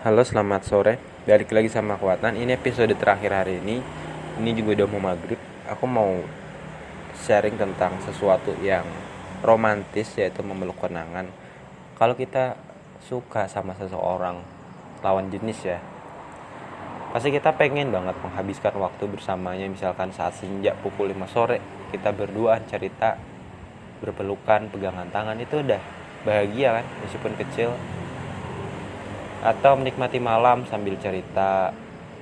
Halo, selamat sore. Balik lagi sama Kuatan. Ini episode terakhir hari ini. Ini juga udah mau maghrib. Aku mau sharing tentang sesuatu yang romantis yaitu memeluk kenangan. Kalau kita suka sama seseorang lawan jenis ya, pasti kita pengen banget menghabiskan waktu bersamanya. Misalkan saat senja pukul 5 sore kita berdua cerita, berpelukan, pegangan tangan itu udah bahagia kan, meskipun kecil atau menikmati malam sambil cerita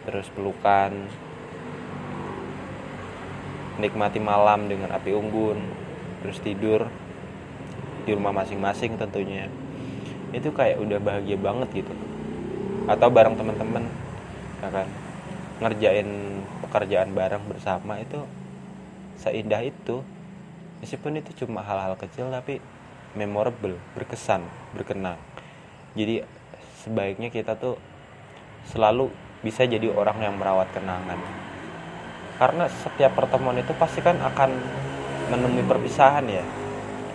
terus pelukan. Menikmati malam dengan api unggun terus tidur di rumah masing-masing tentunya. Itu kayak udah bahagia banget gitu. Atau bareng teman-teman ya kan? Ngerjain pekerjaan bareng bersama itu seindah itu. Meskipun itu cuma hal-hal kecil tapi memorable berkesan berkenang. Jadi sebaiknya kita tuh selalu bisa jadi orang yang merawat kenangan. Karena setiap pertemuan itu pasti kan akan menemui perpisahan ya.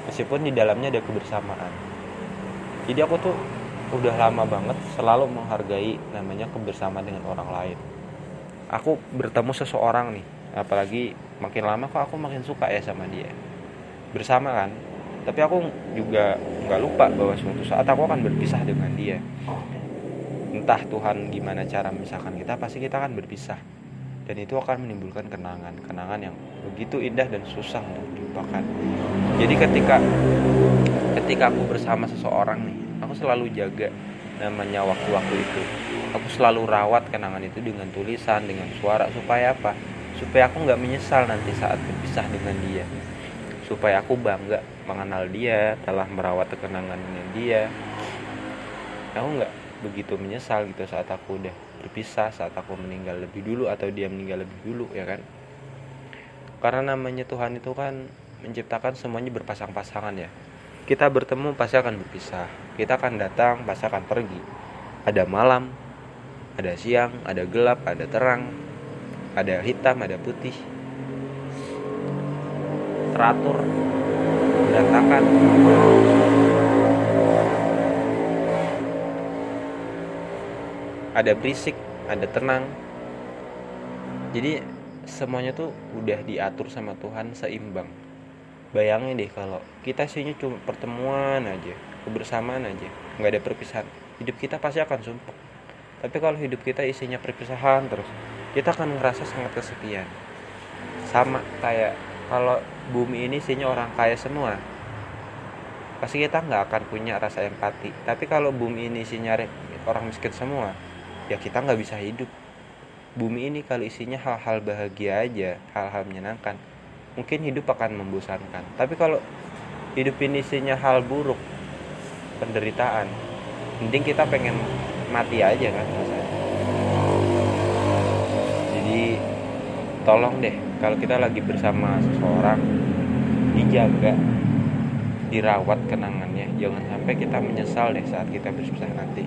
Meskipun di dalamnya ada kebersamaan. Jadi aku tuh udah lama banget selalu menghargai namanya kebersamaan dengan orang lain. Aku bertemu seseorang nih apalagi makin lama kok aku makin suka ya sama dia. Bersama kan tapi aku juga nggak lupa bahwa suatu saat aku akan berpisah dengan dia. Entah Tuhan gimana cara memisahkan kita pasti kita akan berpisah. Dan itu akan menimbulkan kenangan kenangan yang begitu indah dan susah untuk dilupakan. Jadi ketika ketika aku bersama seseorang nih aku selalu jaga namanya waktu-waktu itu. Aku selalu rawat kenangan itu dengan tulisan dengan suara supaya apa? Supaya aku nggak menyesal nanti saat berpisah dengan dia supaya aku bangga mengenal dia telah merawat kenangan dengan dia. Aku nggak? Begitu menyesal gitu saat aku udah berpisah saat aku meninggal lebih dulu atau dia meninggal lebih dulu ya kan? Karena namanya Tuhan itu kan menciptakan semuanya berpasang-pasangan ya. Kita bertemu pasti akan berpisah. Kita akan datang pasti akan pergi. Ada malam ada siang ada gelap ada terang ada hitam ada putih teratur. Berantakan. Ada berisik ada tenang. Jadi semuanya tuh udah diatur sama Tuhan seimbang. Bayangin deh kalau kita sihnya cuma pertemuan aja kebersamaan aja nggak ada perpisahan. Hidup kita pasti akan sumpah. Tapi kalau hidup kita isinya perpisahan terus kita akan ngerasa sangat kesepian. Sama kayak kalau bumi ini isinya orang kaya semua pasti kita nggak akan punya rasa empati. Tapi kalau bumi ini isinya orang miskin semua ya kita nggak bisa hidup. Bumi ini kalau isinya hal-hal bahagia aja hal-hal menyenangkan mungkin hidup akan membosankan. Tapi kalau hidup ini isinya hal buruk penderitaan mending kita pengen mati aja kan rasanya jadi tolong deh kalau kita lagi bersama seseorang dijaga dirawat kenangannya. Jangan sampai kita menyesal deh saat kita berpisah nanti